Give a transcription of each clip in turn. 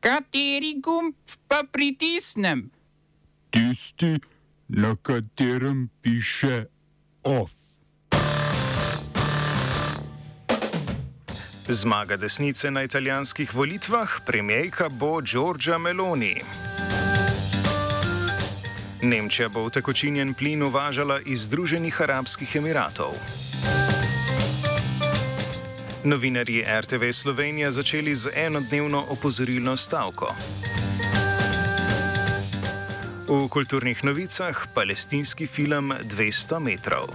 Kateri gumb pa pritisnem? Tisti, na katerem piše OF. Zmaga desnice na italijanskih volitvah, premijejka bo Giorgia Meloni. Nemčija bo utekočinjen plin uvažala iz Združenih arabskih emiratov. Novinarji RTV Slovenija začeli z enodnevno opozorilno stavko. V kulturnih novicah palestinski film 200 metrov.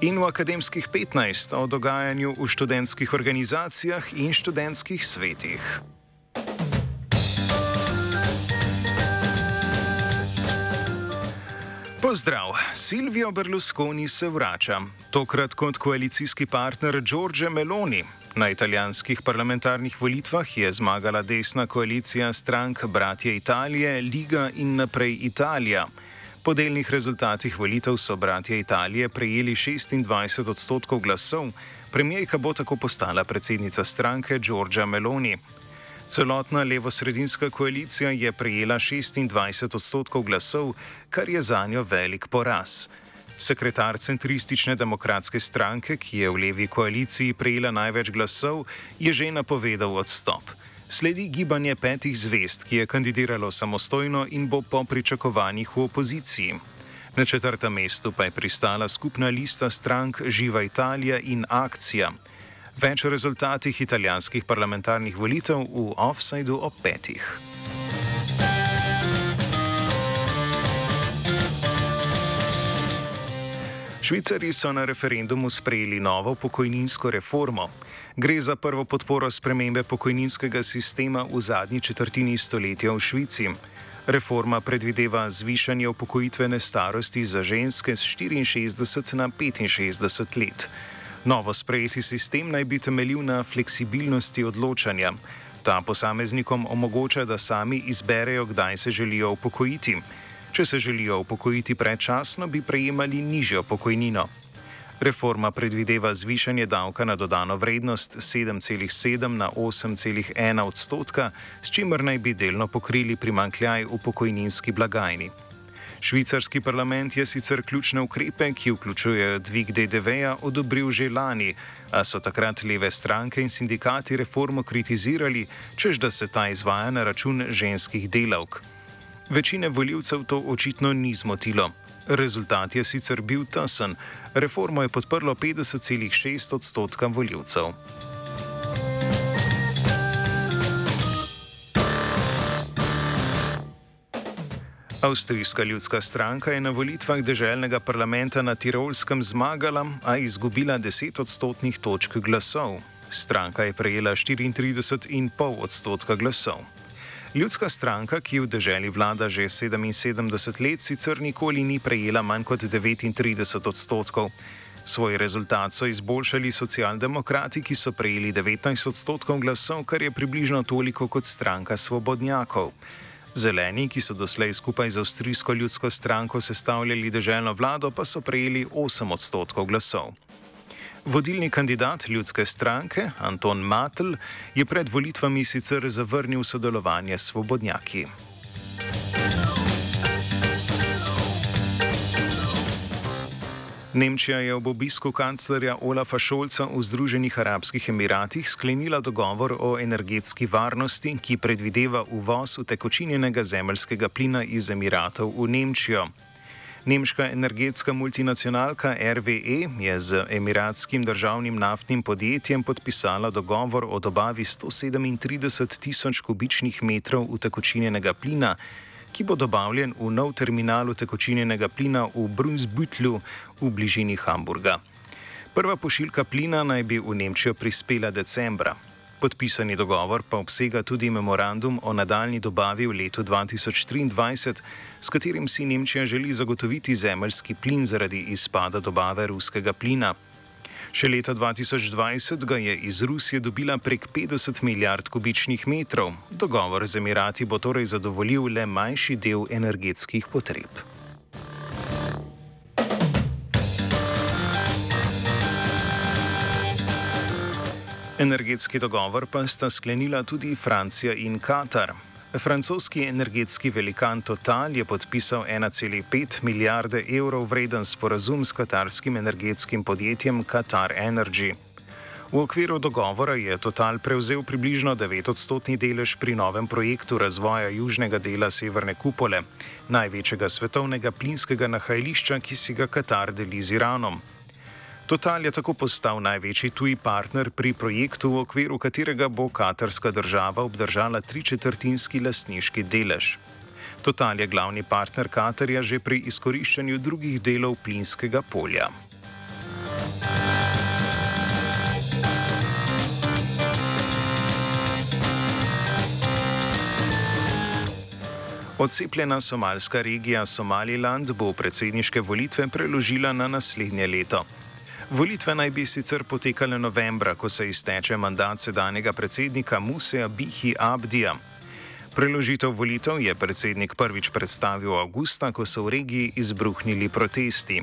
In v akademskih 15 o dogajanju v študentskih organizacijah in študentskih svetih. Pozdrav, Silvio Berlusconi se vrača, tokrat kot koalicijski partner Giorgio Meloni. Na italijanskih parlamentarnih volitvah je zmagala desna koalicija strank Bratje Italije, Liga in naprej Italija. Po delnih rezultatih volitev so Bratje Italije prejeli 26 odstotkov glasov, premijejka bo tako postala predsednica stranke Giorgia Meloni. Celotna levo-sredinska koalicija je prejela 26 odstotkov glasov, kar je za njo velik poraz. Sekretar centristične demokratske stranke, ki je v levi koaliciji prejela največ glasov, je že napovedal odstop. Sledi gibanje petih zvest, ki je kandidiralo samostojno in bo po pričakovanjih v opoziciji. Na četrtem mestu pa je pristala skupna lista strank Živa Italija in Akcija. Več o rezultatih italijanskih parlamentarnih volitev v offsajdu ob petih. Švicari so na referendumu sprejeli novo pokojninsko reformo. Gre za prvo podporo spremembe pokojninskega sistema v zadnji četrtini stoletja v Švici. Reforma predvideva zvišanje upokojitvene starosti za ženske z 64 na 65 let. Novo sprejeti sistem naj bi temeljil na fleksibilnosti odločanja. Ta posameznikom omogoča, da sami izberejo, kdaj se želijo upokojiti. Če se želijo upokojiti predčasno, bi prejemali nižjo pokojnino. Reforma predvideva zvišanje davka na dodano vrednost 7,7 na 8,1 odstotka, s čimer naj bi delno pokrili primankljaj v pokojninski blagajni. Švicarski parlament je sicer ključne ukrepe, ki vključujejo dvig DDV-ja, odobril že lani, a so takrat leve stranke in sindikati reformo kritizirali, čež da se ta izvaja na račun ženskih delavk. Večine voljivcev to očitno ni zmotilo. Rezultat je sicer bil tesen, reformo je podprlo 50,6 odstotka voljivcev. Avstrijska ljudska stranka je na volitvah državnega parlamenta na Tirolskem zmagala, a izgubila 10 odstotnih točk glasov. Stranka je prejela 34,5 odstotka glasov. Ljudska stranka, ki v državi vlada že 77 let, sicer nikoli ni prejela manj kot 39 odstotkov. Svoj rezultat so izboljšali socialdemokrati, ki so prejeli 19 odstotkov glasov, kar je približno toliko kot stranka svobodnjakov. Zeleni, ki so doslej skupaj z Avstrijsko ljudsko stranko sestavljali državno vlado, pa so prejeli 8 odstotkov glasov. Vodilni kandidat ljudske stranke, Anton Matl, je pred volitvami sicer zavrnil sodelovanje s svobodnjaki. Nemčija je ob obisku kanclerja Olafa Šolca v Združenih arabskih emiratih sklenila dogovor o energetski varnosti, ki predvideva uvoz utekočinjenega zemljskega plina iz Emiratov v Nemčijo. Nemška energetska multinacionalka RWE je z emiratskim državnim naftnim podjetjem podpisala dogovor o dobavi 137 tisoč kubičnih metrov utekočinjenega plina ki bo dobavljen v nov terminal utekočinjenega plina v Brunsbüttlu v bližini Hamburga. Prva pošiljka plina naj bi v Nemčijo prispela decembra. Podpisani dogovor pa obsega tudi memorandum o nadaljni dobavi v letu 2023, s katerim si Nemčija želi zagotoviti zemljski plin zaradi izpada dobave ruskega plina. Še leta 2020 ga je iz Rusije dobila prek 50 milijard kubičnih metrov. Dogovor z Emirati bo torej zadovoljil le manjši del energetskih potreb. Energetski dogovor pa sta sklenila tudi Francija in Katar. Francoski energetski velikan Total je podpisal 1,5 milijarde evrov vreden sporazum s katarskim energetskim podjetjem Qatar Energy. V okviru dogovora je Total prevzel približno 9-odstotni delež pri novem projektu razvoja južnega dela Severne Kupole, največjega svetovnega plinskega nahajališča, ki si ga Katar deli z Iranom. Total je tako postal največji tuji partner pri projektu, v okviru katerega bo katarska država obdržala tričetrtinski lasniški delež. Total je glavni partner Katarja že pri izkoriščanju drugih delov plinskega polja. Odcepljena somalska regija Somaliland bo predsedniške volitve preložila na naslednje leto. Volitve naj bi sicer potekale novembra, ko se izteče mandat sedanjega predsednika Museja Bihi Abdija. Preložitev volitev je predsednik prvič predstavil avgusta, ko so v regiji izbruhnili protesti.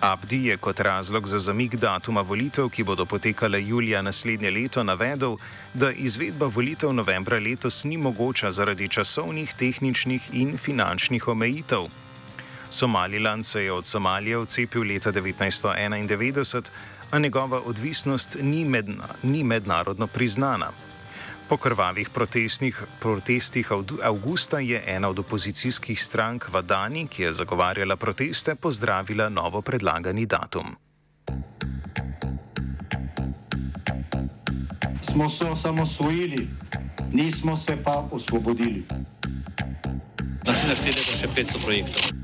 Abdi je kot razlog za zamik datuma volitev, ki bodo potekale julija naslednje leto, navedel, da izvedba volitev novembra letos ni mogoča zaradi časovnih, tehničnih in finančnih omejitev. Somaliland se je od Somalije odcepil leta 1991, a njegova odvisnost ni, medna, ni mednarodno priznana. Po krvavih protestih avgusta je ena od opozicijskih strank Vadani, ki je zagovarjala proteste, pozdravila novo predlagani datum. Smo se osamosvojili, nismo se pa osvobodili. Naslednje število je še 500 projektov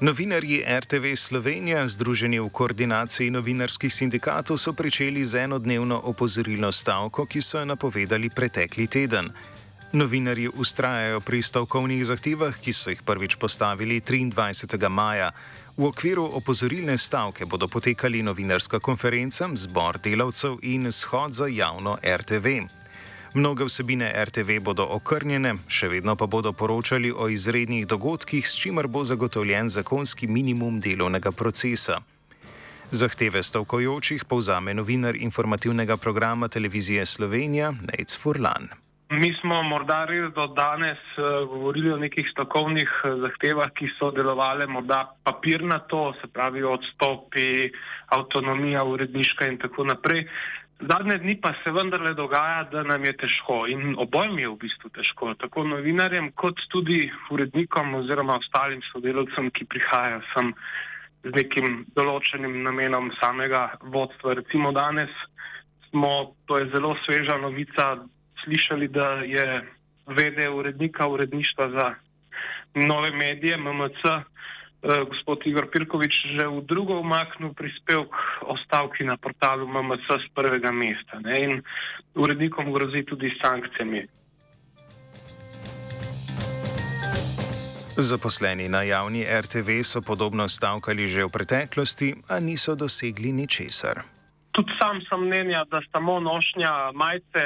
Novinarji RTV Slovenija, združeni v koordinaciji novinarskih sindikatov, so pričeli z enodnevno opozorilno stavko, ki so jo napovedali pretekli teden. Novinarji ustrajajo pri stavkovnih zahtevah, ki so jih prvič postavili 23. maja. V okviru opozorilne stavke bodo potekali novinarska konferenca, zbor delavcev in shod za javno RTV. Mnoge vsebine RTV bodo okrnjene, še vedno pa bodo poročali o izrednih dogodkih, s čimer bo zagotovljen zakonski minimum delovnega procesa. Zahteve stavkojočih povzame novinar informativnega programa televizije Slovenija Nec Furlan. Mi smo morda res do danes uh, govorili o nekih stavkovnih uh, zahtevah, ki so delovale morda papirnato, se pravi odstopi, avtonomija, uredniška in tako naprej. Zadnje dni pa se vendarle dogaja, da nam je težko in obojim je v bistvu težko, tako novinarjem kot tudi urednikom oziroma ostalim sodelovcem, ki prihajajo sem z nekim določenim namenom samega vodstva. Recimo danes smo, to je zelo sveža novica, slišali, da je vede urednika uredništva za nove medije MMC gospod Igor Pirkovič že v drugo umaknil prispevek o stavki na portalu MMC z prvega mesta ne? in urednikom grozi tudi sankcijami. Zaposleni na javni RTV so podobno stavkali že v preteklosti, a niso dosegli ničesar. Tudi sam sem mnenja, da samo nošnja majice,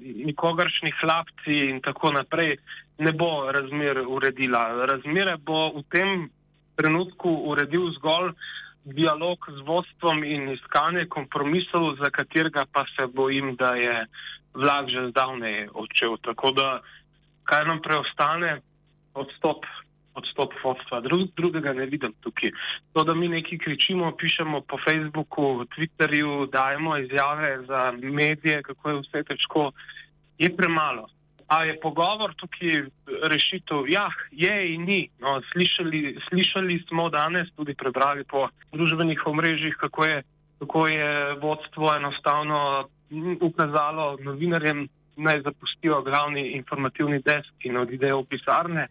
nikogaršni hlapci in tako naprej ne bo razmer uredila. Razmere bo v tem trenutku uredil zgolj dialog z vodstvom in iskanje kompromisov, za katerega pa se bojim, da je vlak že zdavnej odšel. Tako da, kaj nam preostane, odstop, odstop vodstva. Drug, drugega ne vidim tukaj. To, da mi nekaj kričimo, pišemo po Facebooku, Twitterju, dajemo izjave za medije, kako je vse težko, je premalo. A je pogovor tukaj rešitev? Ja, je in ni. No, slišali, slišali smo danes, tudi prebrali po družbenih omrežjih, kako je, kako je vodstvo enostavno ukazalo novinarjem, naj zapustijo glavni informativni desk in odidejo v pisarne.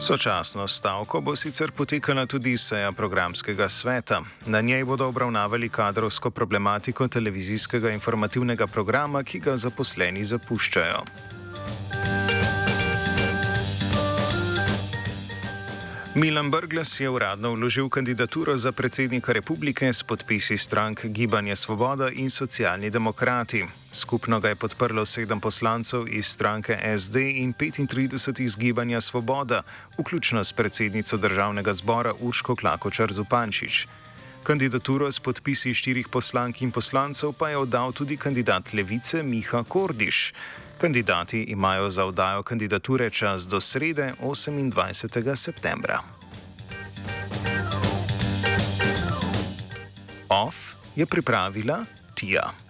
Sočasno s stavko bo sicer potekala tudi seja programskega sveta. Na njej bodo obravnavali kadrovsko problematiko televizijskega informativnega programa, ki ga zaposleni zapuščajo. Milan Brgles je uradno vložil kandidaturo za predsednika republike s podpisi strank Gibanje Svoboda in Socialni demokrati. Skupno ga je podprlo sedem poslancev iz stranke SD in 35 iz Gibanja Svoboda, vključno s predsednico državnega zbora Urško Klakočar Zupančič. Kandidaturo s podpisi štirih poslank in poslancev pa je oddal tudi kandidat levice Miha Kordiš. Kandidati imajo za oddajo kandidature čas do srede 28. septembra. OF je pripravila Tija.